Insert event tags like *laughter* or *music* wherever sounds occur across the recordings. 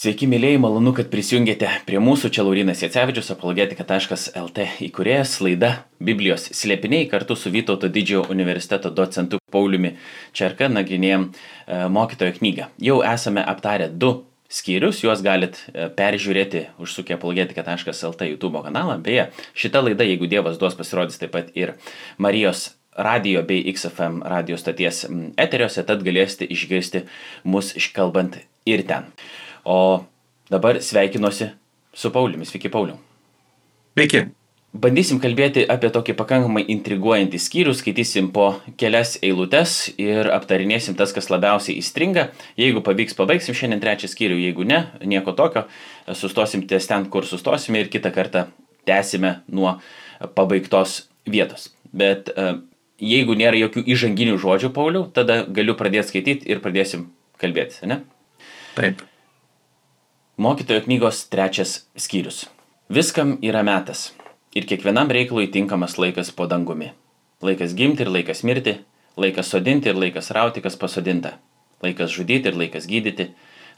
Sveiki, mėlyjei, malonu, kad prisijungėte prie mūsų. Čia Laurinas Jacevičius, apologetika.lt įkūrėjas, laida Biblijos slėpiniai kartu su Vytauto didžiojo universiteto docentu Pauliumi Čerka nagrinėjom e, mokytojo knygą. Jau esame aptarę du skyrius, juos galit e, peržiūrėti užsukę apologetika.lt YouTube kanalą. Beje, šita laida, jeigu Dievas duos, pasirodys taip pat ir Marijos radio bei XFM radio stoties eteriuose, tad galėsite išgirsti mus iškalbant ir ten. O dabar sveikinuosi su Pauliumi. Sveiki, Pauliu. Sveiki. Bandysim kalbėti apie tokį pakankamai intriguojantį skyrių, skaitysim po kelias eilutes ir aptarinėsim tas, kas labiausiai įstringa. Jeigu pavyks, pabaigsim šiandien trečią skyrių, jeigu ne, nieko tokio, sustosim ties ten, kur sustosime ir kitą kartą tęsime nuo pabaigtos vietos. Bet e, jeigu nėra jokių įžanginių žodžių, Pauliu, tada galiu pradėti skaityti ir pradėsim kalbėti, ne? Taip. Mokytojo knygos trečias skyrius. Viskam yra metas ir kiekvienam reikalui tinkamas laikas po dangumi. Laikas gimti ir laikas mirti, laikas sodinti ir laikas rauti, kas pasodinta. Laikas žudyti ir laikas gydyti,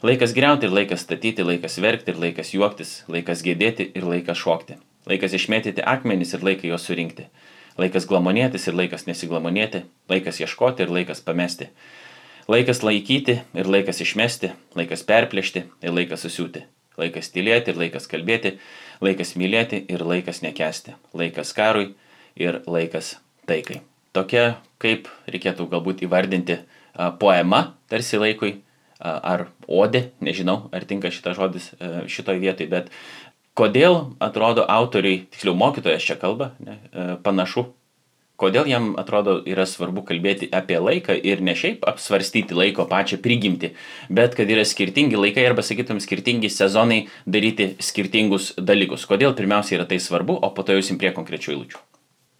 laikas greuti ir laikas statyti, laikas verkti ir laikas juoktis, laikas gėdėti ir laikas šokti. Laikas išmėtyti akmenis ir laiką juos surinkti. Laikas glamonėtis ir laikas nesiglamonėti, laikas ieškoti ir laikas pamesti Laikas laikyti ir laikas išmesti, laikas perplėšti ir laikas susiūti. Laikas tylėti ir laikas kalbėti, laikas mylėti ir laikas nekesti. Laikas karui ir laikas taikai. Tokia, kaip reikėtų galbūt įvardinti, poema tarsi laikui ar odė, nežinau, ar tinka šitas žodis šitoj vietoj, bet kodėl atrodo autoriai, tiksliau mokytojas čia kalba, ne, panašu kodėl jam atrodo yra svarbu kalbėti apie laiką ir ne šiaip apsvarstyti laiko pačią prigimtį, bet kad yra skirtingi laikai arba, sakytum, skirtingi sezonai daryti skirtingus dalykus. Kodėl pirmiausia yra tai svarbu, o po to jausim prie konkrečių eilučių.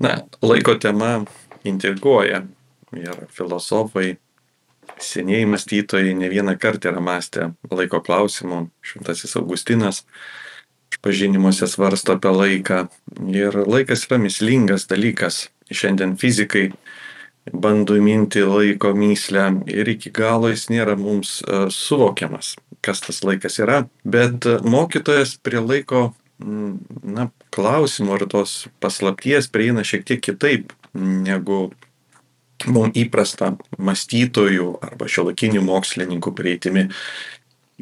Na, laiko tema intriguoja ir filosofai, senieji mąstytojai ne vieną kartą yra mąstę laiko klausimų. Šventasis Augustinas pažinimuose svarsto apie laiką. Ir laikas yra mislingas dalykas šiandien fizikai bando įminti laiko myslę ir iki galo jis nėra mums e, suvokiamas, kas tas laikas yra, bet e, mokytojas prie laiko na, klausimų ar tos paslapties prieina šiek tiek kitaip negu mums įprasta mąstytojų arba šiolakinių mokslininkų prieitimi.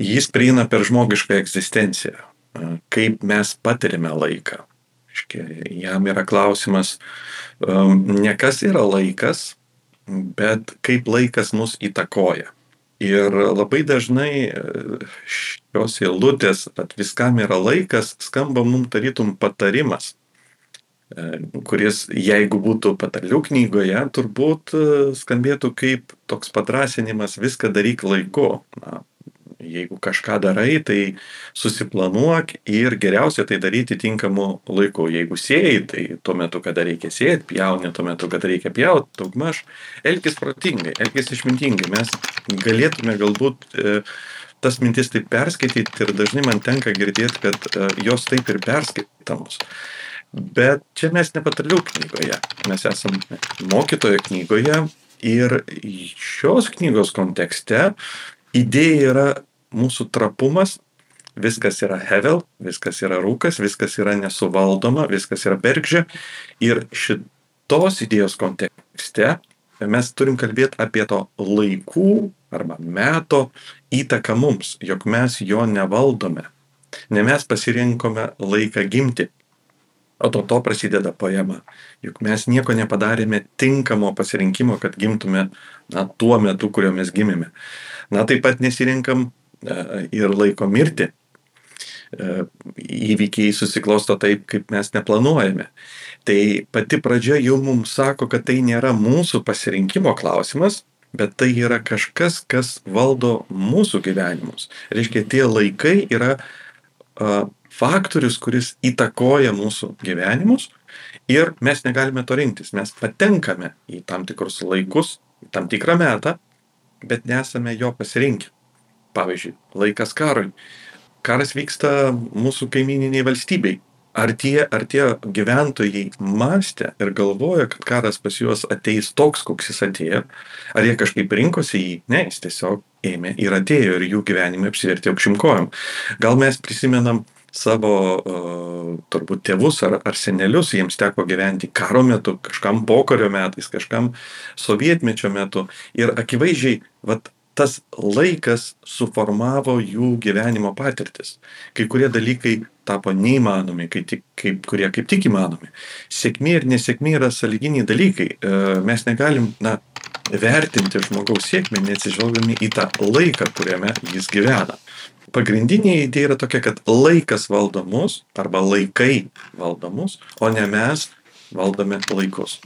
Jis prieina per žmogišką egzistenciją, e, kaip mes patirime laiką. Jam yra klausimas, ne kas yra laikas, bet kaip laikas mus įtakoja. Ir labai dažnai e, šios eilutės, kad viskam yra laikas, skamba mums tarytum patarimas, e, kuris, jeigu būtų patalių knygoje, turbūt e, skambėtų kaip toks padrasinimas viską daryk laiku. Na, jeigu kažką darai, tai susiplanuok ir geriausia tai daryti tinkamu laiku. Jeigu sėjai, tai tuo metu, kada reikia sėti, pjauni tuo metu, kada reikia pjauti, daugmaž elgis protingai, elgis išmintingai. Mes galėtume galbūt e, tas mintis taip perskaityti ir dažnai man tenka girdėti, kad e, jos taip ir perskaitamos. Bet čia mes nepataliau knygoje, mes esame mokytojo knygoje ir šios knygos kontekste idėja yra mūsų trapumas, viskas yra hevel, viskas yra rūkas, viskas yra nesuvaldoma, viskas yra bergžė. Ir šitos idėjos kontekste mes turim kalbėti apie to laikų arba meto įtaką mums, jog mes jo nevaldome. Ne mes pasirinkome laiką gimti, o to to prasideda poema. Juk mes nieko nepadarėme tinkamo pasirinkimo, kad gimtume na, tuo metu, kuriuo mes gimėme. Na taip pat nesirinkam ir laiko mirti. E, įvykiai susiklosto taip, kaip mes neplanuojame. Tai pati pradžia jau mums sako, kad tai nėra mūsų pasirinkimo klausimas, bet tai yra kažkas, kas valdo mūsų gyvenimus. Reiškia, tie laikai yra faktorius, kuris įtakoja mūsų gyvenimus ir mes negalime to rinktis. Mes patenkame į tam tikrus laikus, tam tikrą metą, bet nesame jo pasirinkę. Pavyzdžiui, laikas karui. Karas vyksta mūsų kaimininiai valstybei. Ar tie, ar tie gyventojai mąstė ir galvoja, kad karas pas juos ateis toks, koks jis atėjo, ar jie kažkaip rinkosi jį, ne, jis tiesiog ėmė ir atėjo ir jų gyvenimai apsivertė aukšimkojom. Gal mes prisimenam savo uh, turbūt tėvus ar, ar senelius, jiems teko gyventi karo metu, kažkam pokario metais, kažkam sovietmečio metu. Ir akivaizdžiai, vat, tas laikas suformavo jų gyvenimo patirtis. Kai kurie dalykai tapo neįmanomi, kai tik, kaip, kurie kaip tik įmanomi. Sėkmė ir nesėkmė yra saliginiai dalykai. E, mes negalim na, vertinti žmogaus sėkmę, neatsižvelgdami į tą laiką, kuriame jis gyvena pagrindinė idėja yra tokia, kad laikas valdo mus, arba laikai valdo mus, o ne mes valdome laikus.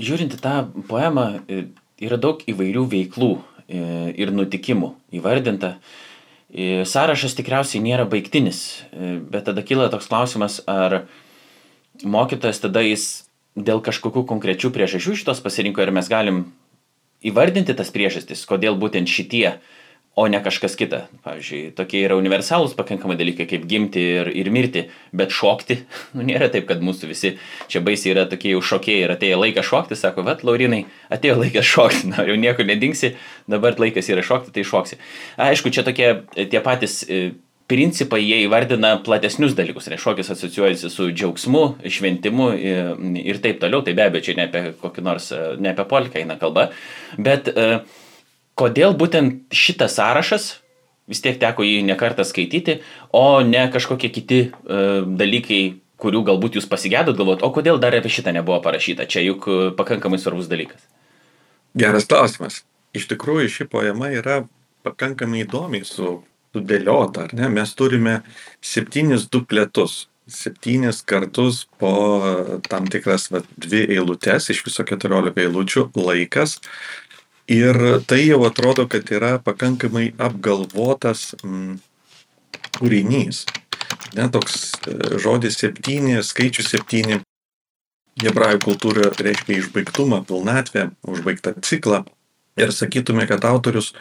Žiūrint į tą poemą, e, yra daug įvairių veiklų ir nutikimų įvardinta. E, sąrašas tikriausiai nėra baigtinis, bet tada kyla toks klausimas, ar mokytojas tada jis dėl kažkokių konkrečių priežasčių šitos pasirinko ir mes galim įvardinti tas priežastis, kodėl būtent šitie uh, o ne kažkas kita. Pavyzdžiui, tokie yra universalūs pakankamai dalykai kaip gimti ir, ir mirti, bet šokti, *laughs* nu nėra taip, kad mūsų visi čia baisiai yra tokie jau šokėjai ir atėjo laikas šokti, sako, vat, Laurinai, atėjo laikas šokti, *laughs* na, jau niekur nedingsi, dabar laikas yra šokti, tai šoksi. Aišku, čia tokie tie patys e, principai jie įvardina platesnius dalykus, tai šokis asocijuojasi su džiaugsmu, šventimu ir, ir taip toliau, tai be abejo, čia ne apie kokį nors, e, ne apie polką eina kalba, bet uh, kodėl būtent šitas sąrašas, vis tiek teko jį nekartą skaityti, o ne kažkokie kiti uh, dalykai, kurių galbūt jūs pasigėdot, galvot, o kodėl dar apie šitą nebuvo parašyta, čia juk uh, pakankamai svarbus dalykas. Geras klausimas. Iš tikrųjų, ši poema yra pakankamai įdomiai su, sudėliota, ar ne? Mes turime septynis dupletus, septynis kartus po tam tikras va, dvi eilutes, iš viso keturiolika eilučių laikas, Ir tai jau atrodo, kad yra pakankamai apgalvotas mm, kūrinys. Ne, toks e, žodis septyni, skaičius septyni, hebrajų kultūra reiškia išbaigtumą, pilnatvę, užbaigtą ciklą. Ir sakytume, kad autorius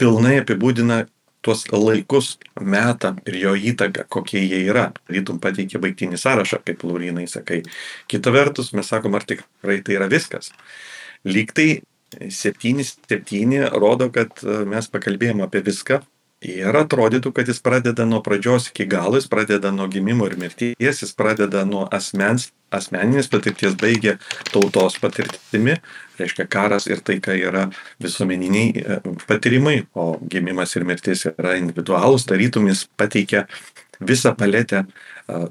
pilnai apibūdina tuos laikus, metą ir jo įtaką, kokie jie yra. Rytum pateikė baigtinį sąrašą, kaip Laurinai sakai. Kita vertus, mes sakom, ar tikrai tai yra viskas. Lyg tai septyni septyni rodo, kad e, mes pakalbėjom apie viską. Ir atrodytų, kad jis pradeda nuo pradžios iki galo, jis pradeda nuo gimimo ir mirties, jis pradeda nuo asmens, asmeninės patirties, baigia tautos patirtimi, reiškia karas ir taika yra visuomeniniai e, patyrimai, o gimimas ir mirtis yra individualūs, tarytum jis pateikia visą paletę e,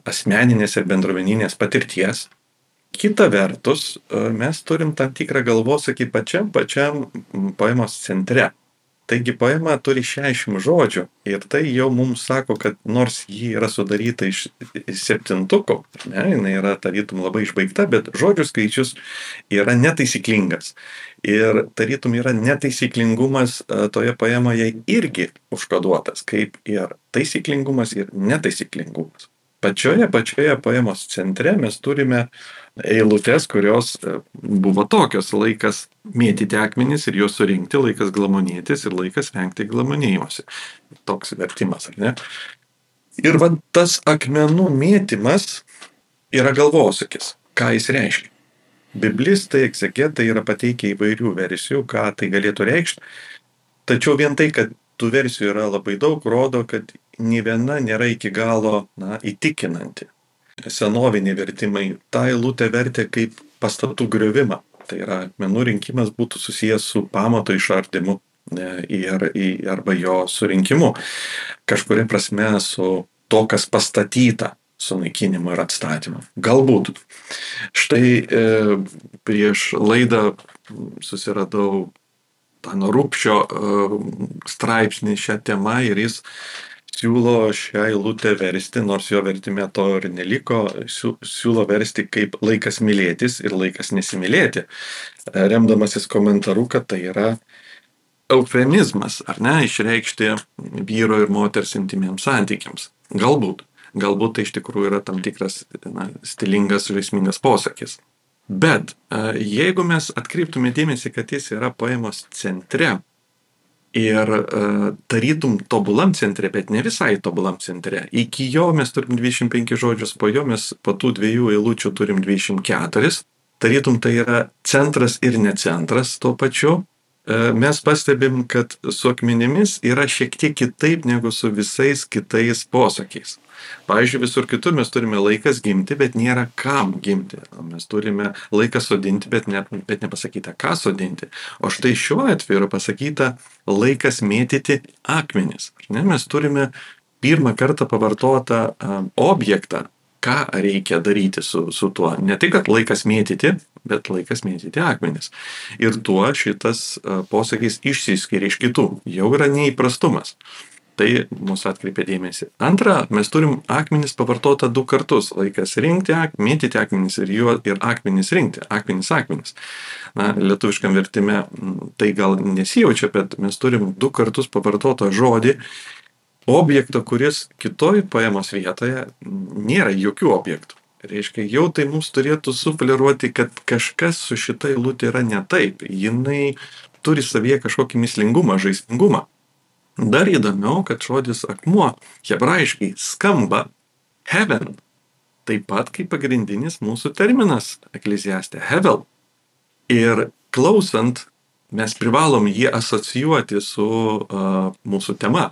asmeninės ir bendruomeninės patirties, kita vertus e, mes turim tam tikrą galvosakį pačiam pačiam poemos centre. Taigi poema turi 60 žodžių ir tai jau mums sako, kad nors ji yra sudaryta iš septintuko, ne, jinai yra tarytum labai išbaigta, bet žodžių skaičius yra netaisyklingas. Ir tarytum yra netaisyklingumas e, toje poemoje irgi užkoduotas, kaip ir taisyklingumas ir netaisyklingumas. Pačioje pačioje poemos centre mes turime eilutes, kurios e, buvo tokios laikas mėtyti akmenis ir juos surinkti, laikas glamonėtis ir laikas vengti glamonėjimuose. Toks vertimas, ar ne? Ir va tas akmenų mėtymas yra galvosakis. Ką jis reiškia? Biblistai, egzegetai yra pateikę įvairių versijų, ką tai galėtų reikšti. Tačiau vien tai, kad tų versijų yra labai daug, rodo, kad nei viena nėra iki galo na, įtikinanti senoviniai vertimai tą eilutę vertė kaip pastatų griovimą. Tai yra, menų rinkimas būtų susijęs su pamato išardymu e, ir, arba jo surinkimu. Kažkuria prasme su to, kas pastatyta sunaikinimu ir atstatymu. Galbūt. Štai e, prieš laidą susiradau Tano Rūpščio e, straipsnį šią temą ir jis siūlo šią eilutę versti, nors jo vertime to ir neliko, siūlo versti kaip laikas mylėtis ir laikas nesimylėti, remdamasis komentaru, kad tai yra eufemizmas, ar ne, išreikšti vyro ir moters intimiems santykiams. Galbūt. Galbūt tai iš tikrųjų yra tam tikras na, stilingas, žaismingas posakis. Bet jeigu mes atkreiptume dėmesį, kad jis yra poemos centre, ir uh, tarytum tobulam centre, bet ne visai tobulam centre. Iki jo mes turim 25 žodžius, po jo mes po tų dviejų eilučių turim 24. Tarytum tai yra centras ir ne centras tuo pačiu. E, mes pastebim, kad su akmenimis yra šiek tiek kitaip negu su visais kitais posakiais. Pavyzdžiui, visur kitur mes turime laikas gimti, bet nėra kam gimti. Mes turime laiką sodinti, bet, ne, bet nepasakyta, ką sodinti. O štai šiuo atveju yra pasakyta laikas mėtyti akmenis. Ne? Mes turime pirmą kartą pavartotą um, objektą, ką reikia daryti su, su tuo. Ne tik, kad laikas mėtyti, bet laikas mėtyti akmenis. Ir tuo šitas uh, posakis išsiskiria iš kitų. Jau yra neįprastumas. Tai mūsų atkreipia dėmesį. Antra, mes turim akmenis pavartota du kartus. Laikas rinkti, ak, mėtyti akmenis ir, juo, ir akmenis rinkti. Akmenis, akmenis. Na, lietuviškam vertime tai gal nesijaučia, bet mes turim du kartus pavartotą žodį objekto, kuris kitoj paėmos vietoje nėra jokių objektų. Reiškia, jau tai mums turėtų sufleruoti, kad kažkas su šita eilutė yra ne taip. Jinai turi savyje kažkokį mislingumą, žaismingumą. Dar įdomiau, kad žodis akmuo hebrajiškai skamba heaven, taip pat kaip pagrindinis mūsų terminas ekleziastė hevel. Ir klausant, mes privalom jį asocijuoti su uh, mūsų tema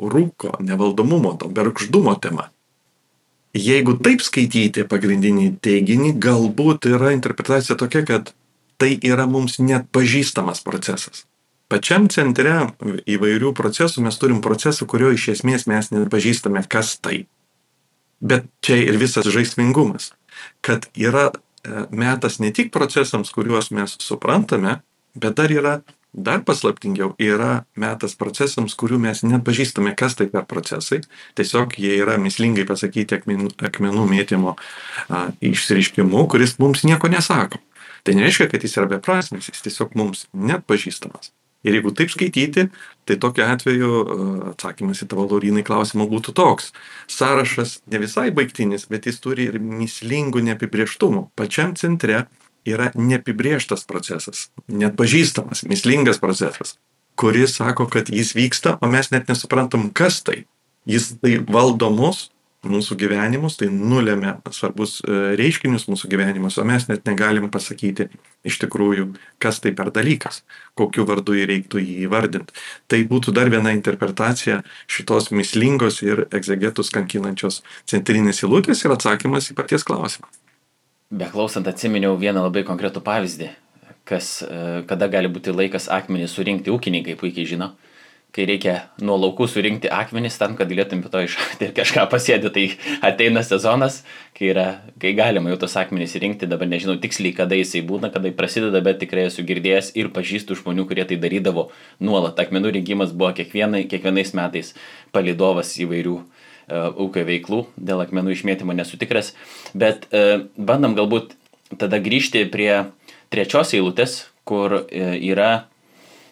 rūko, nevaldomumo, to bergždumo tema. Jeigu taip skaityti pagrindinį teiginį, galbūt yra interpretacija tokia, kad tai yra mums net pažįstamas procesas. Pačiam centre įvairių procesų mes turim procesų, kurio iš esmės mes nepažįstame, kas tai. Bet čia ir visas žaismingumas, kad yra e, metas ne tik procesams, kuriuos mes suprantame, bet dar yra dar paslaptingiau yra metas procesams, kurių mes nepažįstame, kas tai per procesai. Tiesiog jie yra mislingai pasakyti akmenų, akmenų mėtymo a, išsireiškimu, kuris mums nieko nesako. Tai nereiškia, kad jis yra beprasmis, jis tiesiog mums net pažįstamas. Ir jeigu taip skaityti, tai tokiu atveju atsakymas į tavo laurinai klausimą būtų toks. Sąrašas ne visai baigtinis, bet jis turi ir mislingų neapibrieštumų. Pačiam centre yra neapibrieštas procesas, nepažįstamas, mislingas procesas, kuris sako, kad jis vyksta, o mes net nesuprantam, kas tai. Jis tai valdo mus, mūsų gyvenimus, tai nulėmė svarbus e, reiškinius mūsų gyvenimus, o mes net negalim pasakyti iš tikrųjų, kas tai per dalykas, kokiu vardu jį reiktų jį įvardinti. Tai būtų dar viena interpretacija šitos mislingos ir egzegetus kankinančios centrinės įlūtės ir atsakymas į paties klausimą. Beklausant atsiminiau vieną labai konkretų pavyzdį, kas, e, kada gali būti laikas akmenį surinkti, ūkininkai puikiai žino, kai reikia nuo laukų surinkti akmenis tam, kad galėtum to iššakti ir kažką pasėdė, tai ateina sezonas, kai, yra, kai galima jau tos akmenys rinkti, dabar nežinau tiksliai, kada jisai būna, kada jis prasideda, bet tikrai esu girdėjęs ir pažįstu žmonių, kurie tai darydavo nuolat. Akmenų rinkimas buvo kiekvienai, kiekvienais metais palidovas įvairių uh, ūkio veiklų, dėl akmenų išmėtymo nesu tikras, bet e, bandom galbūt tada grįžti prie trečios eilutės, kur e, yra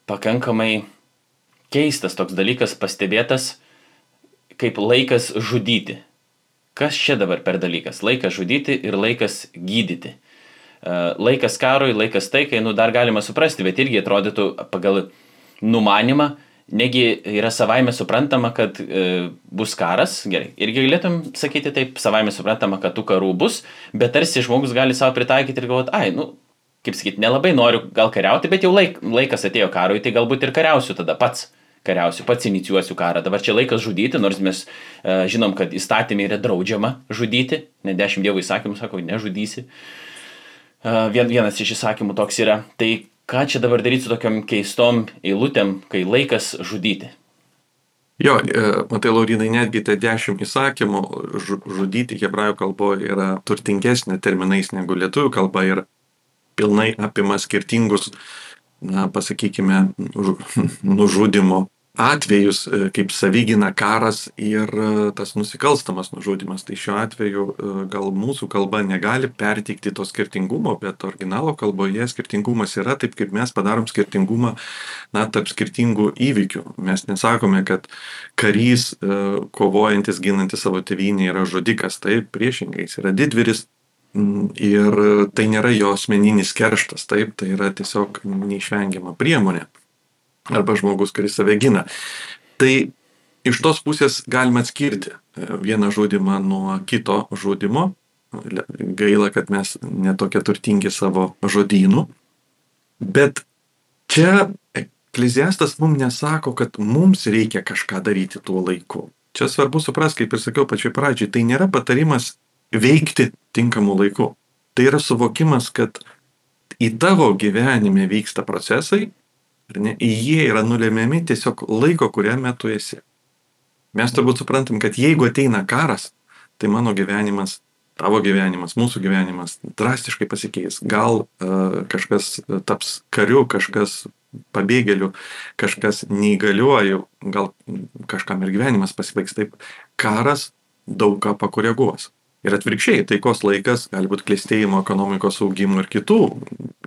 pakankamai keistas toks dalykas pastebėtas kaip laikas žudyti. Kas čia dabar per dalykas? Laikas žudyti ir laikas gydyti. Laikas karui, laikas taikai, nu dar galima suprasti, bet irgi atrodytų pagal numanimą, Negi yra savaime suprantama, kad e, bus karas, gerai, irgi galėtum sakyti taip, savaime suprantama, kad tų karų bus, bet tarsi žmogus gali savo pritaikyti ir galvoti, ai, nu, kaip sakyti, nelabai noriu gal kariauti, bet jau laik, laikas atėjo karui, tai galbūt ir kariausiu tada pats kariausiu, pats inicijuosiu karą. Dabar čia laikas žudyti, nors mes e, žinom, kad įstatymė yra draudžiama žudyti, ne dešimt dievų įsakymų sako, nežudysi. E, vien, vienas iš įsakymų toks yra. Tai ką čia dabar daryti su tokiam keistom eilutėm, kai laikas žudyti? Jo, e, matai, Laurinai, netgi tie dešimt įsakymų žudyti hebrajų kalboje yra turtingesnė terminais negu lietuvių kalba ir pilnai apima skirtingus, na, pasakykime, *laughs* nužudimo atvejus e, kaip savigina karas ir e, tas nusikalstamas nužudimas. Tai šiuo atveju e, gal mūsų kalba negali perteikti to skirtingumo, bet originalo kalboje skirtingumas yra taip, kaip mes padarom skirtingumą na, tarp skirtingų įvykių. Mes nesakome, kad karys kovojantis, ginantis savo tėvynį yra žudikas, taip priešingai, jis yra didvyris, Ir tai nėra jo asmeninis kerštas, taip, tai yra tiesiog neišvengiama priemonė arba žmogus, kuris save gina. Tai iš tos pusės galima atskirti e, vieną žudimą nuo kito žudimo. Gaila, kad mes netokie turtingi savo žodynų. Bet Čia ekleziastas mums nesako, kad mums reikia kažką daryti tuo laiku. Čia svarbu suprasti, kaip ir sakiau pačioj pradžioj, tai nėra patarimas veikti tinkamu laiku. Tai yra suvokimas, kad į tavo gyvenime vyksta procesai, jie yra nulemiami tiesiog laiko, kuriame tu esi. Mes turbūt suprantam, kad jeigu ateina karas, tai mano gyvenimas, tavo gyvenimas, mūsų gyvenimas drastiškai pasikeis. Gal uh, kažkas taps kariu, kažkas pabėgėliu, kažkas neįgaliuoju, gal kažkam ir gyvenimas pasibaigs taip. Karas daug ką pakoreguos. Ir atvirkščiai, taikos laikas gali būti klėstėjimo, ekonomikos augimo ir kitų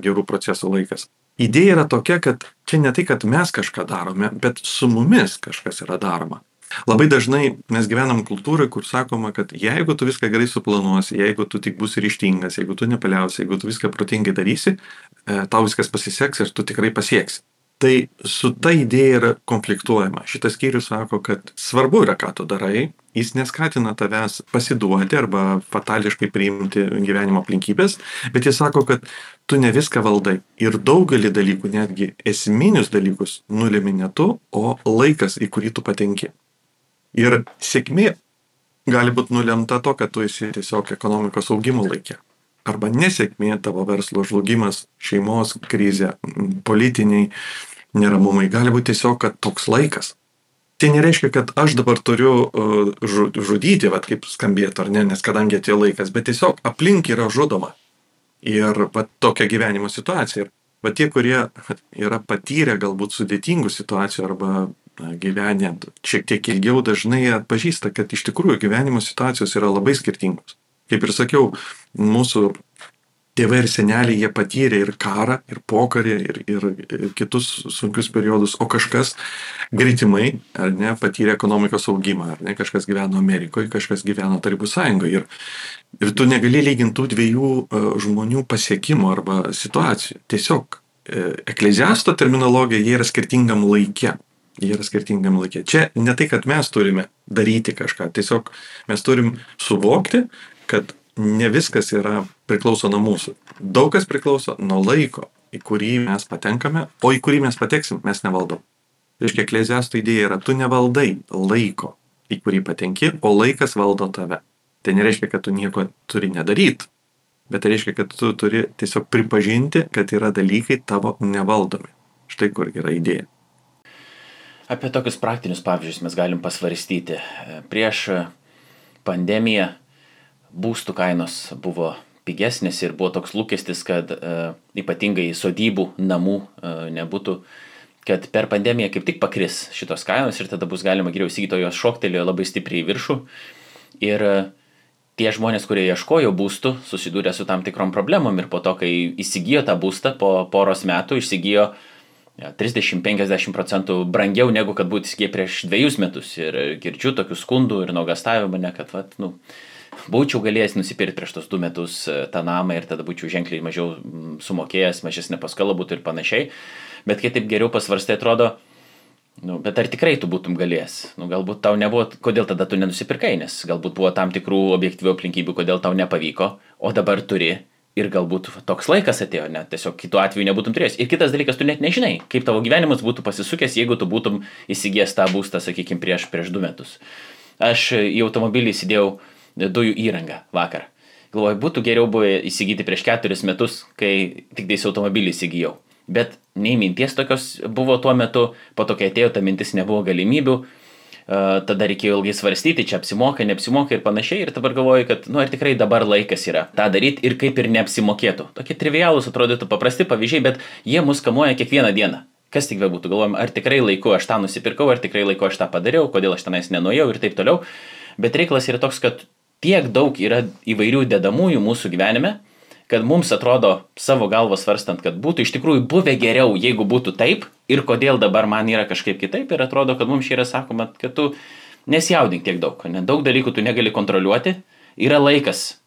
gerų procesų laikas. Idėja yra tokia, kad čia ne tai, kad mes kažką darome, bet su mumis kažkas yra daroma. Labai dažnai mes gyvenam kultūrai, kur sakoma, kad jeigu tu viską gerai suplanuosi, jeigu tu tik būsi ryštingas, jeigu tu nepaliausi, jeigu tu viską protingai darysi, e, tau viskas pasiseks ir tu tikrai pasieksi. Tai su ta idėja yra konfliktuojama. Šitas skyrius sako, kad svarbu yra, ką tu darai, jis neskatina tavęs pasiduoti arba fatališkai priimti gyvenimo aplinkybės, bet jis sako, kad tu ne viską valdai. Ir daugelį dalykų, netgi esminius dalykus, nulėmi ne tu, o laikas, į kurį tu patenki. Ir sėkmė gali būti nulemta to, kad tu esi tiesiog ekonomikos augimo laikė. Arba nesėkmė tavo verslo žlugimas, šeimos krizė, politiniai neramumai. Gali būti tiesiog, kad toks laikas. Tai nereiškia, kad aš dabar turiu uh, žudyti, va, kaip skambėtų, ar ne, nes kadangi atėjo laikas, bet tiesiog aplink yra žudoma. Ir va, tokia gyvenimo situacija. Ir va tie, kurie *laughs* yra patyrę galbūt sudėtingų situacijų arba gyvenę šiek tiek ilgiau dažnai atpažįsta, kad iš tikrųjų gyvenimo situacijos yra labai skirtingos. Kaip ir sakiau, mūsų tėvai ir seneliai jie patyrė ir karą, ir pokarį, ir, ir, ir kitus sunkius periodus, o kažkas greitimai, ar ne, patyrė ekonomikos augimą, ar ne, kažkas gyveno Amerikoje, kažkas gyveno Tarybų sąjungoje. Ir, ir tu negali lyginti tų dviejų uh, žmonių pasiekimų arba situacijų. Tiesiog uh, ekleziasto terminologija, jie yra skirtingam laikė jie yra skirtingam laikė. Čia ne tai, kad mes turime daryti kažką, tiesiog mes turim suvokti, kad ne viskas yra priklauso nuo mūsų. Daug kas priklauso nuo laiko, į kurį mes patenkame, o į kurį mes pateksim, mes nevaldom. Reiškia, ekleziasto idėja yra, tu nevaldai laiko, į kurį patenki, o laikas valdo tave. Tai nereiškia, kad tu nieko turi nedaryti, bet tai reiškia, kad tu turi tiesiog pripažinti, kad yra dalykai tavo nevaldomi. Štai kur yra idėja. Apie tokius praktinius pavyzdžius mes galim pasvarstyti. Prieš pandemiją būstų kainos buvo pigesnės ir buvo toks lūkestis, kad e, ypatingai sodybų namų e, nebūtų, kad per pandemiją kaip tik pakris šitos kainos ir tada bus galima geriau įsigyti, o jos šoktelėjo labai stipriai į viršų. Ir e, tie žmonės, kurie ieškojo būstų, susidūrė su tam tikrom problemom ir po to, kai įsigijo tą būstą, po poros metų įsigijo ja, 30-50 procentų brangiau negu kad būtų įsigiję prieš dviejus metus. Ir girdžiu tokių skundų ir nuogastavimų mane, kad, vat, nu, būčiau galėjęs nusipirkti prieš tos du metus e, tą namą ir tada būčiau ženkliai mažiau sumokėjęs, mažesnė paskola būtų ir panašiai. Bet kai taip geriau pasvarstai atrodo, nu, bet ar tikrai tu būtum galėjęs? Nu, galbūt tau nebuvo, kodėl tada tu nenusipirkai, nes galbūt buvo tam tikrų objektyvių aplinkybių, kodėl tau nepavyko, o dabar turi ir galbūt toks laikas atėjo, net tiesiog kitų atveju nebūtum turėjęs. Ir kitas dalykas, tu net nežinai, kaip tavo gyvenimas būtų pasisukęs, jeigu tu būtum įsigijęs tą būstą, sakykime, prieš, prieš du metus. Aš į automobilį įsidėjau dujų įrangą vakar. Galvoju, būtų geriau buvę įsigyti prieš keturis metus, kai tik tais automobilį įsigijau. Bet nei minties tokios buvo tuo metu, po to, kai atėjo ta mintis, nebuvo galimybių, tada reikėjo ilgai svarstyti, čia apsimoka, neapsimoka ir panašiai. Ir dabar galvoju, kad, nu, ar tikrai dabar laikas yra tą daryti ir kaip ir neapsimokėtų. Tokie trivialūs atrodytų paprasti pavyzdžiai, bet jie mus kamuoja kiekvieną dieną. Kas tik bebūtų, galvojam, ar tikrai laiku aš tą nusipirkau, ar tikrai laiku aš tą padariau, kodėl aš tenais nenuėjau ir taip toliau. Bet reikalas yra toks, kad tiek daug yra įvairių dedamųjų mūsų gyvenime, kad mums atrodo savo galvą svarstant, kad būtų iš tikrųjų buvę geriau, jeigu būtų taip ir kodėl dabar man yra kažkaip kitaip ir atrodo, kad mums čia yra sakoma, kad tu nesijaudink tiek daug, ne? daug dalykų tu negali kontroliuoti, yra laikas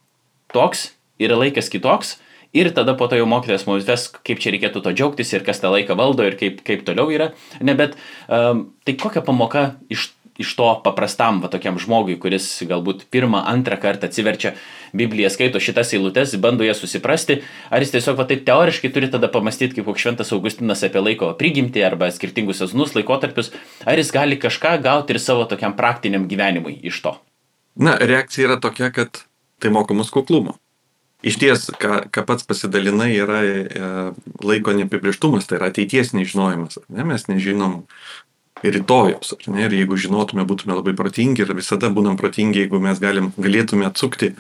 toks, yra laikas kitoks ir tada po to jau mokytojas mums ves, kaip čia reikėtų to džiaugtis ir kas tą laiką valdo ir kaip, kaip toliau yra. Ne, bet um, tai kokia pamoka iš iš to paprastam, va tokiam žmogui, kuris galbūt pirmą, antrą kartą atsiverčia Bibliją, skaito šitas eilutes, bando jas susiprasti, ar jis tiesiog va taip teoriškai turi tada pamastyti, kaip koks šventas Augustinas apie laiko prigimtį arba skirtingus sezonus laikotarpius, ar jis gali kažką gauti ir savo tokiam praktiniam gyvenimui iš to. Na, reakcija yra tokia, kad tai moko mus kuklumo. Iš ties, ką, ką pats pasidalinai, yra e, laiko neapibrieštumas, tai yra ateities nežinojimas. Ne? Mes nežinom rytojus. Ne? Ir jeigu žinotume, būtume labai protingi ir visada būnam protingi, jeigu mes galim, galėtume atsukti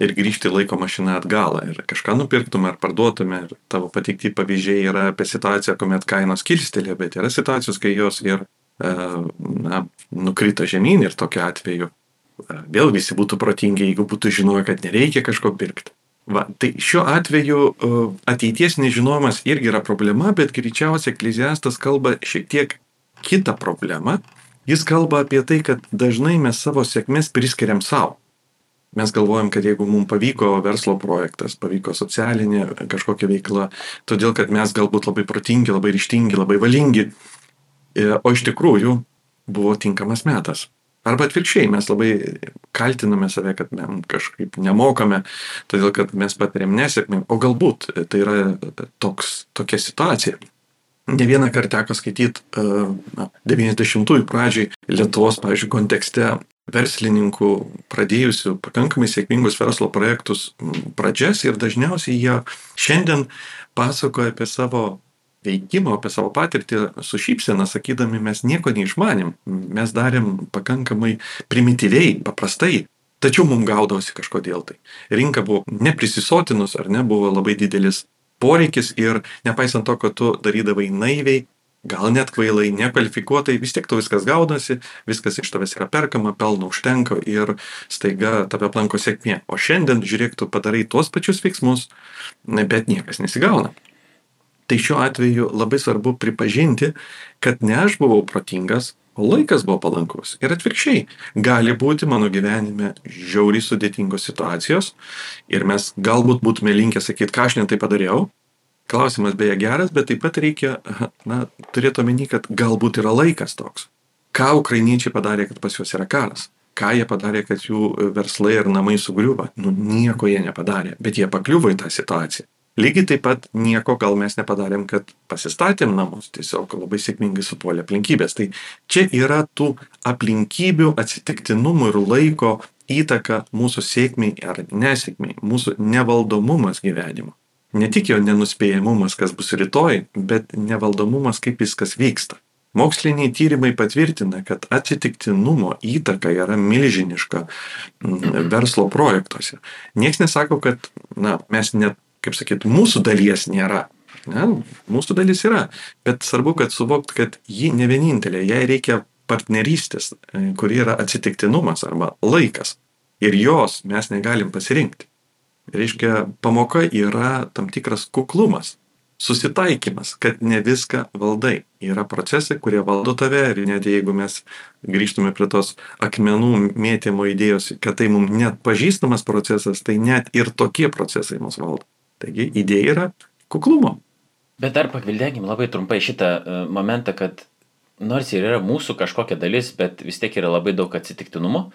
ir grįžti laiko mašiną atgal ir kažką nupirktume ar parduotume. Ir tavo pateikti pavyzdžiai yra apie situaciją, kuomet kainos kilstelė, bet yra situacijos, kai jos ir e, na, nukrito žemyn ir tokiu atveju e, vėl visi būtų protingi, jeigu būtų žinoję, kad nereikia kažko pirkti. Va, tai šiuo atveju ateities nežinojimas irgi yra problema, bet greičiausiai ekleziastas kalba šiek tiek kitą problemą. Jis kalba apie tai, kad dažnai mes savo sėkmės priskiriam savo. Mes galvojam, kad jeigu mums pavyko verslo projektas, pavyko socialinė kažkokia veikla, todėl kad mes galbūt labai protingi, labai ryštingi, labai valingi, e, o iš tikrųjų buvo tinkamas metas. Arba atvirkščiai, mes labai kaltiname save, kad mes kažkaip nemokame, todėl kad mes patiriam nesėkmę, o galbūt tai yra toks, tokia situacija. Ne vieną kartą teko skaityti uh, 90-ųjų pradžiai Lietuvos, pavyzdžiui, kontekste verslininkų pradėjusių pakankamai sėkmingus verslo projektus pradžias ir dažniausiai jie šiandien pasakoja apie savo veikimo, apie savo patirtį su šypsena, sakydami, mes nieko neišmanim, mes darėm pakankamai primityviai, paprastai, tačiau mums gaudavosi kažkodėl tai. Rinka buvo neprisisotinus ar ne, buvo labai didelis poreikis ir nepaisant to, kad tu darydavai naiviai, gal net kvailai, nekvalifikuotai, vis tiek tu viskas gaudasi, viskas iš tavęs yra perkama, pelno užtenka ir staiga tave aplanko sėkmė. O šiandien, žiūrėk, tu padarai tuos pačius veiksmus, bet niekas nesigauna. Tai šiuo atveju labai svarbu pripažinti, kad ne aš buvau protingas, laikas buvo palankus. Ir atvirkščiai, gali būti mano gyvenime žiauriai sudėtingos situacijos ir mes galbūt būtume linkę sakyti, ką aš netai padariau. Klausimas beje geras, bet taip pat reikia na, turėti omeny, kad galbūt yra laikas toks. Ką ukrainiečiai padarė, kad pas juos yra karas? Ką jie padarė, kad jų verslai ir namai sugriuvo? Nu, nieko jie nepadarė, bet jie pakliuvo į tą situaciją. Lygiai taip pat nieko gal mes nepadarėm, kad pasistatėm namus, tiesiog labai sėkmingai supuolė aplinkybės. Tai čia yra tų aplinkybių, atsitiktinumų ir laiko įtaka mūsų sėkmiai ar nesėkmiai, mūsų nevaldomumas gyvenimo. Ne tik jo nenuspėjamumas, kas bus rytoj, bet nevaldomumas, kaip viskas vyksta. Moksliniai tyrimai patvirtina, kad atsitiktinumo įtaka yra milžiniška mm, verslo projektuose. Niekas nesako, kad na, mes net kaip sakyt, mūsų dalies nėra. Ne? Mūsų dalis yra, bet svarbu, kad suvokt, kad ji ne vienintelė, jai reikia partnerystės, e, kuri yra atsitiktinumas arba laikas. Ir jos mes negalim pasirinkti. Reiškia, pamoka yra tam tikras kuklumas, susitaikymas, kad ne viską valdai. Yra procesai, kurie valdo tave ir net jeigu mes grįžtume prie tos akmenų mėtymo idėjos, kad tai mums net pažįstamas procesas, tai net ir tokie procesai mus valdo. Taigi idėja yra kuklumo. Bet dar pakvildėkim labai trumpai šitą e, momentą, kad nors ir yra mūsų kažkokia dalis, bet vis tiek yra labai daug atsitiktinumo.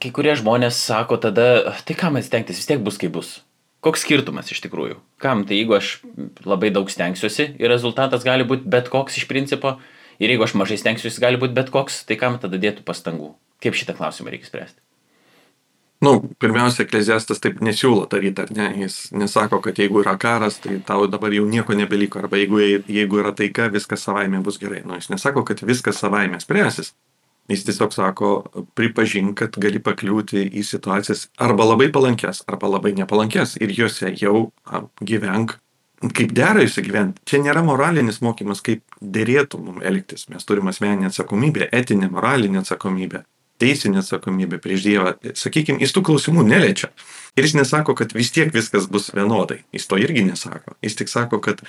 Kai kurie žmonės sako tada, tai kam stengtis, vis tiek bus kaip bus. Koks skirtumas iš tikrųjų? Kam tai jeigu aš labai daug stengsiuosi ir rezultatas gali būti bet koks iš principo, ir jeigu aš mažai stengsiuosi, gali būti bet koks, tai kam tada dėtų pastangų? Kaip šitą klausimą reikia spręsti? Nu, pirmiausia, ekleziastas taip nesiūlo daryti, ar ne? Jis nesako, kad jeigu yra karas, tai tau dabar jau nieko nebeliko, arba jeigu, jeigu yra taika, viskas savaime bus gerai. Nu, jis nesako, kad viskas savaime spręsis. Jis tiesiog sako, pripažink, kad gali pakliūti į situacijas arba labai palankės, arba labai nepalankės ir juose jau gyvenk kaip dera įsigyventi. Čia nėra moralinis mokymas, kaip dėrėtų mums elgtis. Mes turime asmeninę atsakomybę, etinę, moralinę atsakomybę teisinė atsakomybė prieš Dievą, sakykime, jis tų klausimų neliečia. Ir jis nesako, kad vis tiek viskas bus vienodai. Jis to irgi nesako. Jis tik sako, kad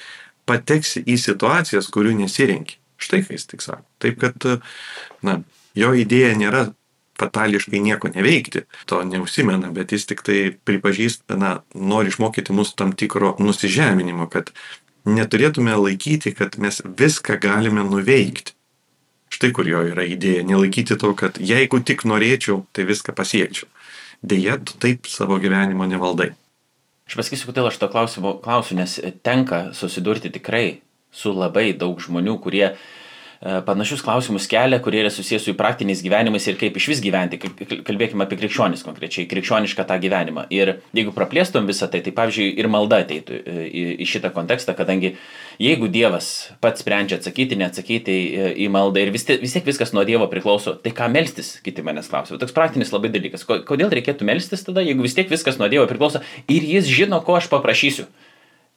pateksi į situacijas, kurių nesirenki. Štai ką jis tik sako. Taip, kad, na, jo idėja nėra fatališkai nieko neveikti, to neusimena, bet jis tik tai pripažįsta, na, nori išmokyti mus tam tikro nusižeminimo, kad neturėtume laikyti, kad mes viską galime nuveikti štai kur jo yra idėja, nelaikyti to, kad jeigu tik norėčiau, tai viską pasiekčiau. Deja, tu taip savo gyvenimo nevaldai. Aš pasakysiu, kodėl aš to klausimu klausiu, nes tenka susidurti tikrai su labai daug žmonių, kurie uh, panašius klausimus kelia, kurie yra susijęs su praktiniais gyvenimais ir kaip iš vis gyventi. Kalbėkime apie krikščionis konkrečiai, krikščionišką tą gyvenimą. Ir jeigu praplėstum visą tai, tai pavyzdžiui ir malda ateitų e, į, šitą kontekstą, kadangi jeigu Dievas pats sprendžia atsakyti, neatsakyti į, maldą ir vis, vis tiek viskas nuo Dievo priklauso, tai ką melstis, kiti manęs klausia. Toks praktinis labai dalykas. Kodėl reikėtų melstis tada, jeigu vis tiek viskas nuo Dievo priklauso ir jis žino, ko aš paprašysiu.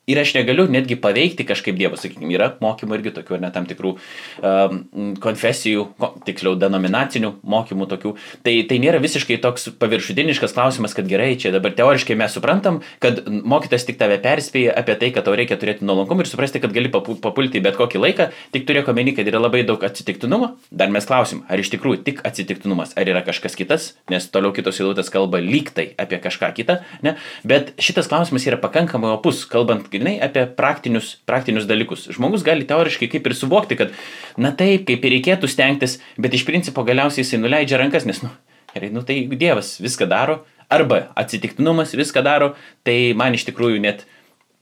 Ir aš negaliu netgi paveikti kažkaip Dievą, sakykime, yra mokymų irgi tokių, ne tam tikrų um, konfesijų, tiksliau, denominacinių mokymų tokių. Tai, tai nėra visiškai toks paviršutiniškas klausimas, kad gerai, čia dabar teoriškai mes suprantam, kad mokytas tik tave perspėja apie tai, kad tau reikia turėti nuolankumą ir suprasti, kad gali papulti bet kokį laiką, tik turėk omeny, kad yra labai daug atsitiktinumo. Dar mes klausim, ar iš tikrųjų tik atsitiktinumas, ar yra kažkas kitas, nes toliau kitos eilutės kalba lyg tai apie kažką kitą, ne? Bet šitas klausimas yra pakankamai opus, kalbant grinai apie praktinius, praktinius dalykus. Žmogus gali teoriškai kaip ir suvokti, kad, na taip, kaip ir reikėtų stengtis, bet iš principo galiausiai jisai nuleidžia rankas, nes, nu, gerai, nu tai Dievas viską daro, arba atsitiktinumas viską daro, tai man iš tikrųjų net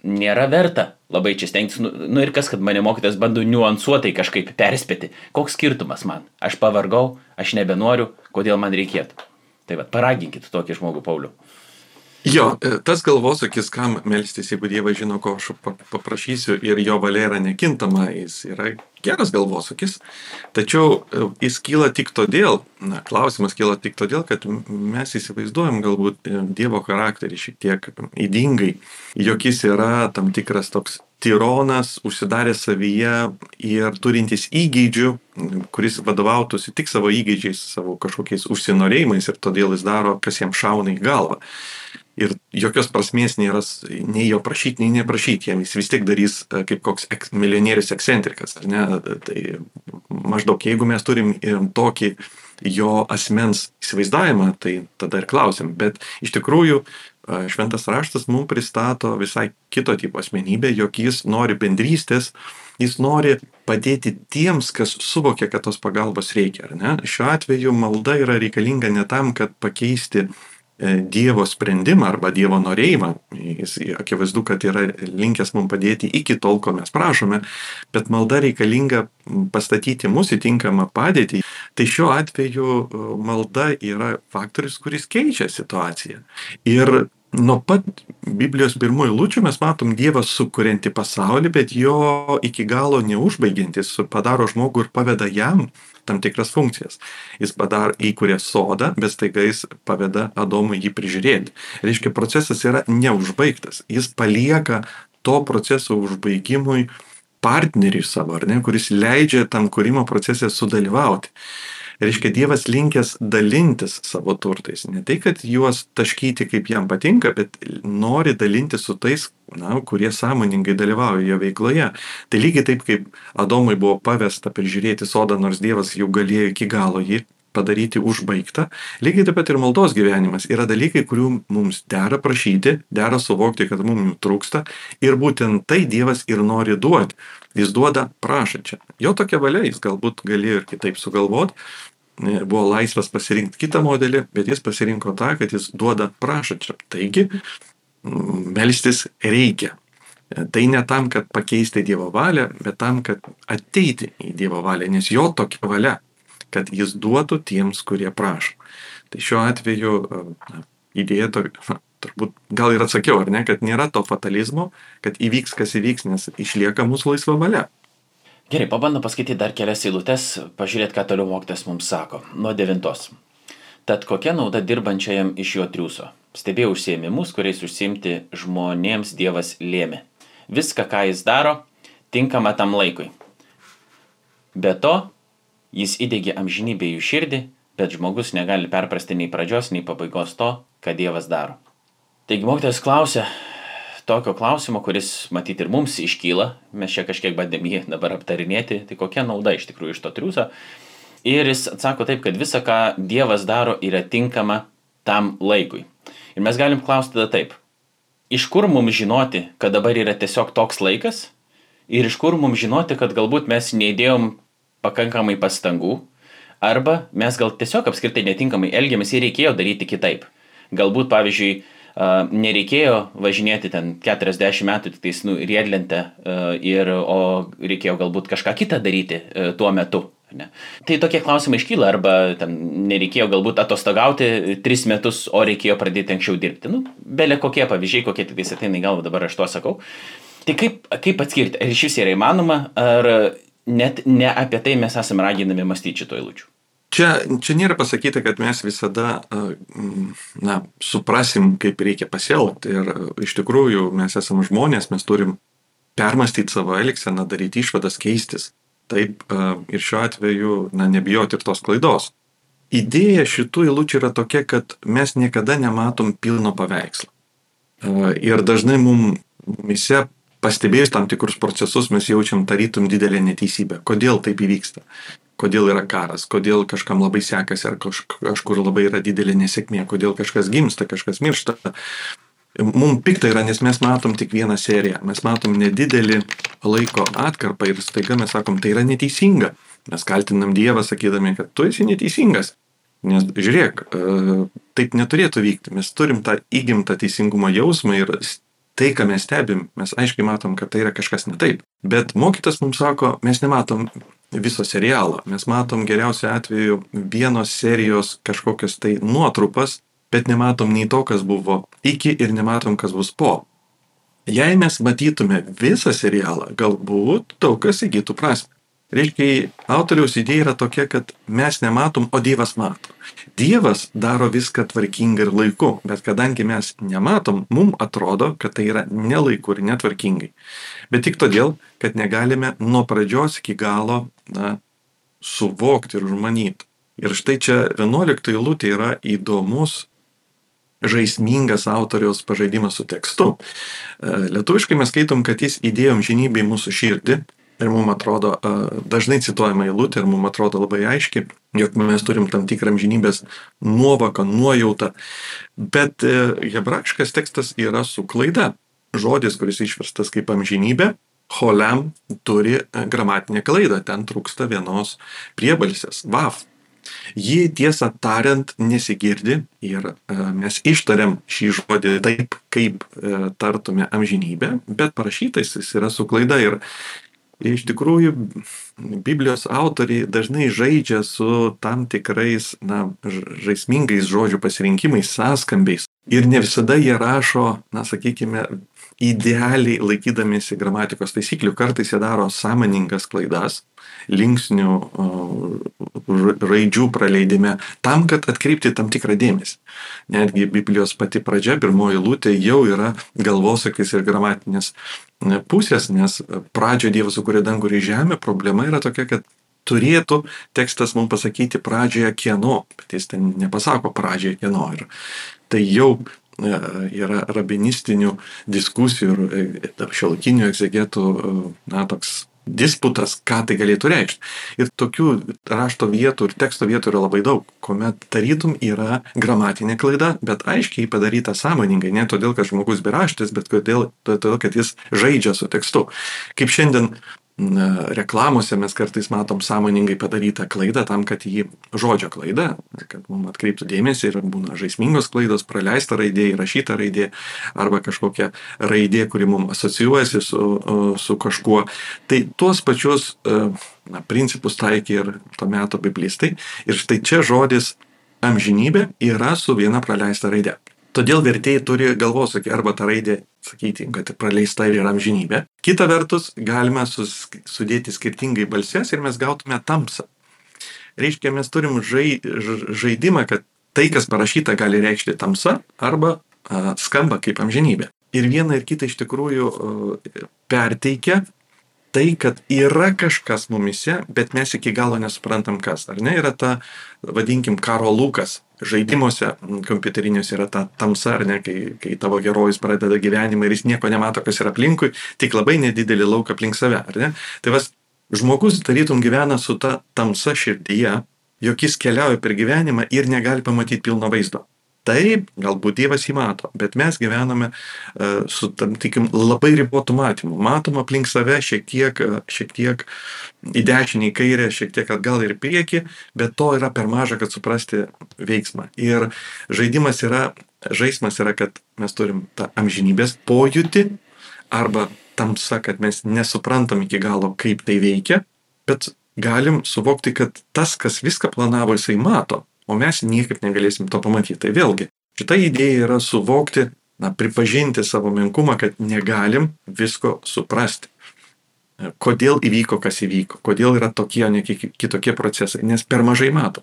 nėra verta labai čia stengtis. Nu, nu ir kas, kad mane mokytas bando niuansuotai kažkaip perspėti. Koks skirtumas man? Aš pavargau, aš nebenoriu, kodėl man reikėtų. Tai vad, paraginkit tokį žmogų, Pauliu. Jo, e, tas galvosakis, kam melstis, jeigu Dievas žino, ko aš paprašysiu ir jo valia yra nekintama, jis yra geras galvosakis, tačiau e, jis kyla tik todėl, na, klausimas kyla tik todėl, kad mes įsivaizduojam galbūt e, Dievo charakterį šiek tiek įdingai, jog jis yra tam tikras toks tironas, užsidaręs savyje ir turintis įgeidžių, kuris vadovautųsi tik savo įgeidžiais, savo kažkokiais užsinorėjimais ir todėl jis daro, kas jam šauna į galvą ir jokios prasmės nėra nei jo prašyti, nei neprašyti, jam jis vis tiek darys e, kaip koks ek, milijonierius ekscentrikas, ar ne? Tai maždaug jeigu mes turim e, tokį jo asmens įsivaizdavimą, tai tada ir klausim. Bet iš tikrųjų e, šventas raštas mums pristato visai kito tipo asmenybę, jog jis nori bendrystės, jis nori padėti tiems, kas suvokia, kad tos pagalbos reikia. Šiuo atveju malda yra reikalinga ne tam, kad pakeisti E, Dievo sprendimą arba Dievo norėjimą. Jis akivaizdu, kad yra linkęs mums padėti iki tol, ko mes prašome, bet malda reikalinga pastatyti mus į tinkamą padėtį. Tai šiuo atveju e, malda yra faktorius, kuris keičia situaciją. Ir nuo pat Biblijos pirmųjų lūčių mes matom Dievą sukurianti pasaulį, bet jo iki galo neužbaigiantis, padaro žmogų ir paveda jam tam tikras funkcijas. Jis padar įkūrė sodą, bet staiga jis paveda Adomui jį prižiūrėti. Reiškia, procesas yra neužbaigtas. Jis palieka to proceso užbaigimui partneriui savo, ar ne, kuris leidžia tam kūrimo procese sudalyvauti. Reiškia, Dievas linkęs dalintis savo turtais. Ne tai, kad juos taškyti kaip jam patinka, bet nori dalintis su tais, na, kurie sąmoningai dalyvauja jo veikloje. Tai lygiai taip, kaip Adomui buvo pavesta prižiūrėti sodą, nors Dievas jau galėjo iki galo jį padaryti užbaigtą. Lygiai taip pat ir maldos gyvenimas yra dalykai, kurių mums dera prašyti, dera suvokti, kad mums jų trūksta ir būtent tai Dievas ir nori duoti. Jis duoda prašančią. Jo tokia valia, jis galbūt galėjo ir kitaip sugalvoti, buvo laisvas pasirinkti kitą modelį, bet jis pasirinko tą, kad jis duoda prašančiam. Taigi, melstis reikia. Tai ne tam, kad pakeisti Dievo valią, bet tam, kad ateiti į Dievo valią, nes jo tokia valia, kad jis duotų tiems, kurie prašo. Tai šiuo atveju na, idėja to, na, turbūt gal ir atsakiau, ar ne, kad nėra to fatalizmo, kad įvyks, kas įvyks, nes išlieka mūsų laisva valia. Gerai, pabandom paskaityti dar kelias eilutes, pažiūrėti, ką toliau mokytas mums sako. Nuo devintos. Tad kokia nauda dirbančiajam iš jo triuso? Stebėjau užsiemimus, kuriais užsimti žmonėms Dievas lėmė. Viską, ką jis daro, tinkama tam laikui. Be to, jis įdėgė amžinybę jų širdį, bet žmogus negali perprasti nei pradžios, nei pabaigos to, ką Dievas daro. Taigi mokytas klausia, tokio klausimo, kuris matyti ir mums iškyla, mes čia kažkiek bandėm jį dabar aptarinėti, tai kokia nauda iš tikrųjų iš to triuso. Ir jis atsako taip, kad visa, ką Dievas daro, yra tinkama tam laikui. Ir mes galim klausti tada taip, iš kur mums žinoti, kad dabar yra tiesiog toks laikas ir iš kur mums žinoti, kad galbūt mes neįdėjom pakankamai pastangų, arba mes gal tiesiog apskritai netinkamai elgiamės ir reikėjo daryti kitaip. Galbūt, pavyzdžiui, nereikėjo važinėti ten 40 metų tik tais nu, riedlentę, ir, o reikėjo galbūt kažką kitą daryti tuo metu. Ne? Tai tokie klausimai iškyla, arba ten nereikėjo galbūt atostogauti tris metus, o reikėjo pradėti anksčiau dirbti. Nu, belė kokie pavyzdžiai, kokie tik tais ateina į galvą, dabar aš to sakau. Tai kaip, kaip atskirti, ar iš vis yra įmanoma, ar net ne apie tai mes esame raginami mąstyti šito įlūčių? Čia, čia nėra pasakyta, kad mes visada na, suprasim, kaip reikia pasielgti. Ir iš tikrųjų mes esame žmonės, mes turim permastyti savo elgseną, daryti išvadas, keistis. Taip ir šiuo atveju, na, nebijoti ir tos klaidos. Idėja šitų įlūčių yra tokia, kad mes niekada nematom pilno paveikslo. Ir dažnai mumise pastebėjus tam tikrus procesus mes jaučiam tarytum didelę neteisybę. Kodėl taip įvyksta? Kodėl yra karas, kodėl kažkam labai sekasi, ar kažkur labai yra didelė nesėkmė, kodėl kažkas gimsta, kažkas miršta. Mums pikta yra, nes mes matom tik vieną seriją, mes matom nedidelį laiko atkarpą ir staiga mes sakom, tai yra neteisinga. Mes kaltinam Dievą sakydami, kad tu esi neteisingas. Nes žiūrėk, e, taip neturėtų vykti. Mes turim tą įgimtą teisingumo jausmą ir tai, ką mes stebim, mes aiškiai matom, kad tai yra kažkas ne taip. Bet mokytas mums sako, mes nematom viso serialo. Mes matom geriausiu atveju vienos serijos kažkokias tai nuotrupas, bet nematom nei to, kas buvo iki ir nematom, kas bus po. Jei mes matytume visą serialą, galbūt daug kas įgytų prasme. Reiškia, autoriaus idėja yra tokia, kad mes nematom, o Dievas mato. Dievas daro viską tvarkingai ir laiku, bet kadangi mes nematom, mums atrodo, kad tai yra nelaiku ir netvarkingai. Bet tik todėl, kad negalime nuo pradžios iki galo na, suvokti ir užmanyti. Ir štai čia 11 eilutė yra įdomus žaismingas autoriaus pažaidimas su tekstu. Lietuviškai mes skaitom, kad jis įdėjo žinybę į mūsų širdį ir mums atrodo dažnai cituojama eilutė ir mums atrodo labai aiški, jog mes turim tam tikrą amžinybės nuovoką, nuojautą, bet e, hebrajiškas tekstas yra su klaida. Žodis, kuris išverstas kaip amžinybė, holem turi e, gramatinę klaidą, ten trūksta vienos priebalsės, vav. Ji tiesą tariant nesigirdi ir e, mes ištariam šį žodį taip, kaip tartume amžinybę, bet parašytas jis yra su klaida ir iš tikrųjų Biblijos autoriai dažnai žaidžia su tam tikrais, na, žaismingais žodžių pasirinkimais, sąskambiais. Ir ne visada jie rašo, na, sakykime, idealiai laikydamėsi gramatikos taisyklių, kartais jie daro sąmoningas klaidas, linksnių, raidžių praleidime, tam, kad atkreipti tam tikrą dėmesį. Netgi Biblijos pati pradžia, pirmoji lūtė jau yra galvosakis ir gramatinės pusės, nes pradžioje Dievas sukūrė dangų ir žemę, problema yra tokia, kad turėtų tekstas mums pasakyti pradžioje kieno, bet jis ten nepasako pradžioje kieno. Ir tai jau e, yra rabinistinių diskusijų ir e, šiolakinių egzegetų, e, na, toks disputas, ką tai galėtų reikšti. Ir tokių rašto vietų ir teksto vietų yra labai daug, kuomet tarytum yra gramatinė klaida, bet aiškiai padaryta sąmoningai, ne todėl, kad žmogus beraštis, bet todėl, todėl, kad jis žaidžia su tekstu. Kaip šiandien reklamose mes kartais matom sąmoningai padarytą klaidą tam, kad jį žodžio klaidą, kad mums atkreiptų dėmesį ir būna žaismingos klaidos, praleista raidė, įrašyta raidė arba kažkokia raidė, kuri mums asocijuojasi su, su kažkuo. Tai tuos pačius na, principus taikė ir to meto biblistai. Ir štai čia žodis amžinybė yra su viena praleista raidė. Todėl vertėjai turi galvosakį arba tą raidę sakyti, kad praleista ir yra amžinybė. Kita vertus, galime sus, sudėti skirtingai balsės ir mes gautume tamsą. Reiškia, mes turim žai, žaidimą, kad tai, kas parašyta, gali reikšti tamsa arba a, skamba kaip amžinybė. Ir viena ir kita iš tikrųjų a, perteikia tai, kad yra kažkas mumise, bet mes iki galo nesuprantam kas. Ar ne, yra ta, vadinkim, karo lūkas. Žaidimuose kompiuteriniuose yra ta tamsa, ar ne, kai, kai tavo herojus pradeda gyvenimą ir jis nieko nemato, kas yra aplinkui, tik labai nedidelį lauką aplink save, ar ne? Tai vas, žmogus tarytum gyvena su ta tamsa širdyje, jog jis keliauja per gyvenimą ir negali pamatyti pilno vaizdo. Taip, galbūt Dievas jį mato, bet mes gyvename uh, su tam tikim labai ribotu matymu. Matom aplink save šiek tiek, uh, šiek tiek į dešinį, į kairę, šiek tiek atgal ir į priekį, bet to yra per maža, kad suprasti veiksmą. Ir žaidimas yra, žaismas yra, kad mes turim tą amžinybės pojūtį arba tamsa, kad mes nesuprantam iki galo, kaip tai veikia, bet galim suvokti, kad tas, kas viską planavo, jisai mato o mes niekaip negalėsim to pamatyti. Tai vėlgi, šita idėja yra suvokti, na, pripažinti savo menkumą, kad negalim visko suprasti. Kodėl įvyko, kas įvyko, kodėl yra tokie, o ne kitokie procesai, nes per mažai matom.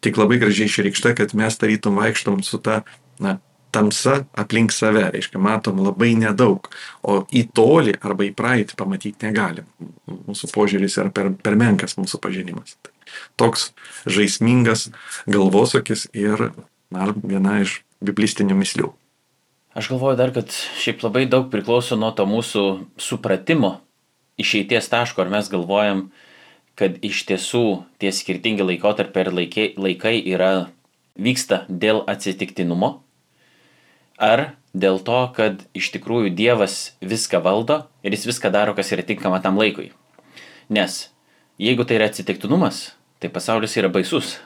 Tik labai gražiai išreikšta, kad mes tarytum vaikštom su ta, na, tamsa aplink save, reiškia, matom labai nedaug, o į tolį arba į praeitį pamatyti negalim. Mūsų požiūris yra per, per menkas mūsų pažinimas. Tai toks žaismingas galvosakis ir na, viena iš biblistinių mislių. Aš galvoju dar, kad šiaip labai daug priklauso nuo to mūsų supratimo išeities taško, ar mes galvojam, kad iš tiesų tie skirtingi laikotarpiai ir laikai, laikai yra, vyksta dėl atsitiktinumo, ar dėl to, kad iš tikrųjų Dievas viską valdo ir jis viską daro, kas yra tinkama tam laikui. Nes jeigu tai yra atsitiktinumas, tai pasaulis yra baisus.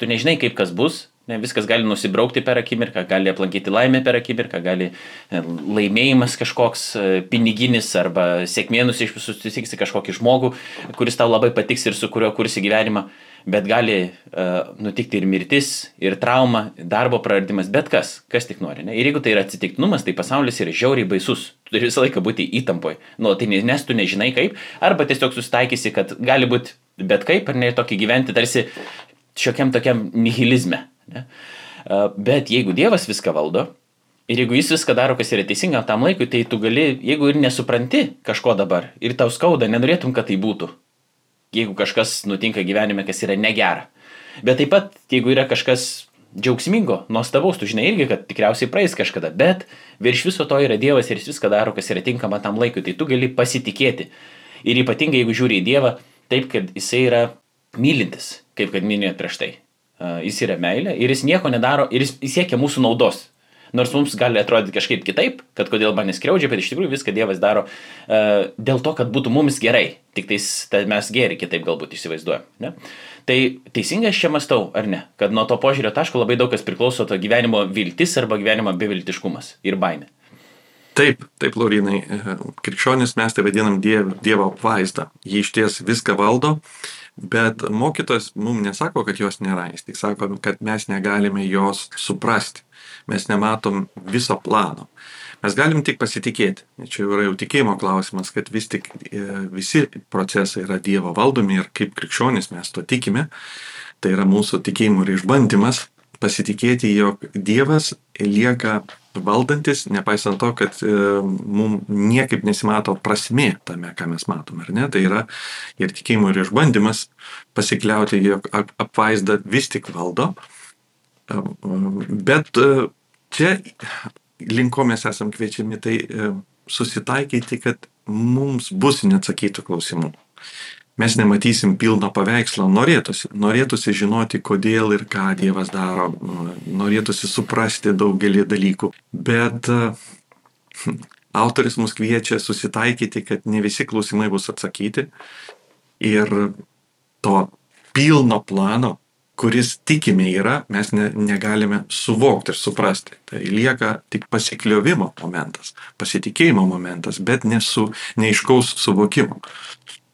Tu nežinai, kaip kas bus, ne, viskas gali nusibraukti per akimirką, gali aplankyti laimę per akimirką, gali e, laimėjimas kažkoks e, piniginis arba sėkmė susitiksi kažkokį žmogų, kuris tau labai patiks ir su kuriuo kursi gyvenimą, bet gali uh, nutikti ir mirtis, ir trauma, darbo praradimas, bet kas, kas tik nori. Ne? Ir jeigu tai yra atsitiktinumas, tai pasaulis yra žiauriai baisus. Tu turi visą laiką būti įtampoje, nu, tai nes tu nežinai kaip, arba tiesiog susitaikysi, kad gali būti bet kaip, ar ne, tokį gyventi tarsi šiokiam tokiam nihilizme. Ne? Bet jeigu Dievas viską valdo ir jeigu Jis viską daro, kas yra teisinga tam laikui, tai tu gali, jeigu ir nesupranti kažko dabar ir tau skauda, nenorėtum, kad tai būtų. Jeigu kažkas nutinka gyvenime, kas yra negera. Bet taip pat, jeigu yra kažkas džiaugsmingo, nuostabaus, tu žinai irgi, kad tikriausiai praeis kažkada, bet virš viso to yra Dievas ir jis viską daro, kas yra tinkama tam laikui, tai tu gali pasitikėti. Ir ypatingai, jeigu žiūri į Dievą, taip, kad jisai yra mylintis, kaip kad minėjot prieš tai. Jis yra meilė ir jis nieko nedaro ir jis siekia mūsų naudos. Nors mums gali atrodyti kažkaip kitaip, kad kodėl man neskriaudžia, bet iš tikrųjų viską Dievas daro uh, dėl to, kad būtų mums gerai. Tik tais mes geri kitaip galbūt įsivaizduojam. Ne? Tai teisingai aš čia mastau, ar ne? Kad nuo to požiūrio taško labai daug kas priklauso to gyvenimo viltis arba gyvenimo beviltiškumas ir baimė. Taip, taip, Laurinai, krikščionis mes tai vadinam diev, Dievo apvaizdą. Jie iš ties viską valdo, bet mokytojas mums nesako, kad jos nėra. Jis tik sako, kad mes negalime jos suprasti. Mes nematom viso plano. Mes galim tik pasitikėti. Čia yra jau tikėjimo klausimas, kad vis tik e, visi procesai yra Dievo valdomi ir kaip krikščionis mes to tikime. Tai yra mūsų tikėjimo ir išbandymas pasitikėti, jog Dievas lieka valdantis, nepaisant to, kad e, mums niekaip nesimato prasmė tame, ką mes matome, ar ne? Tai yra ir tikėjimo ir išbandymas pasikliauti, jog apvaizda vis tik valdo. E, bet e, čia link ko mes esam kviečiami, tai susitaikyti, kad mums bus neatsakytų klausimų mes nematysim pilno paveikslo, norėtųsi, norėtųsi žinoti, kodėl ir ką Dievas daro, norėtųsi suprasti daugelį dalykų, bet autoris mus kviečia susitaikyti, kad ne visi klausimai bus atsakyti. Ir to pilno plano, kuris tikime yra, mes ne, negalime suvokti ir suprasti. Tai lieka tik pasikliovimo momentas, pasitikėjimo momentas, bet nesu neiškaus suvokimo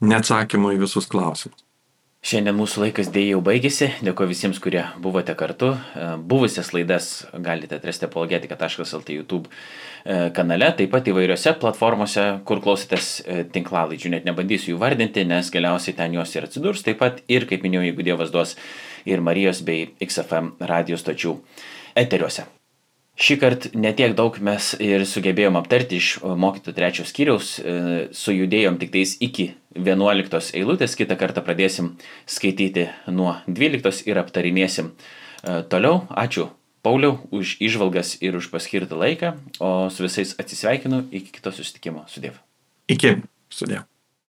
neatsakymų į visus klausimus. Šiandien mūsų laikas dėja jau baigėsi. Dėkuoju visiems, kurie buvote kartu. E, buvusias laidas galite atrasti apologetika.lt YouTube e, kanale, taip pat įvairiose platformose, kur klausotės e, tinklalaidžių. Net nebandysiu jų vardinti, nes galiausiai ten jos ir atsidurs. Taip pat ir, kaip minėjau, jeigu Dievas duos ir Marijos bei XFM radijos stočių eteriuose. Šį kartą netiek daug mes ir sugebėjom aptarti iš mokytojų trečios skyriaus, sujudėjom tik tais iki 11 eilutės, kitą kartą pradėsim skaityti nuo 12 ir aptarinėsim e, toliau. Ačiū Pauliau už išvalgas ir už paskirtą laiką, o su visais atsisveikinu iki kito susitikimo. Sudėv. Iki. Sudėv.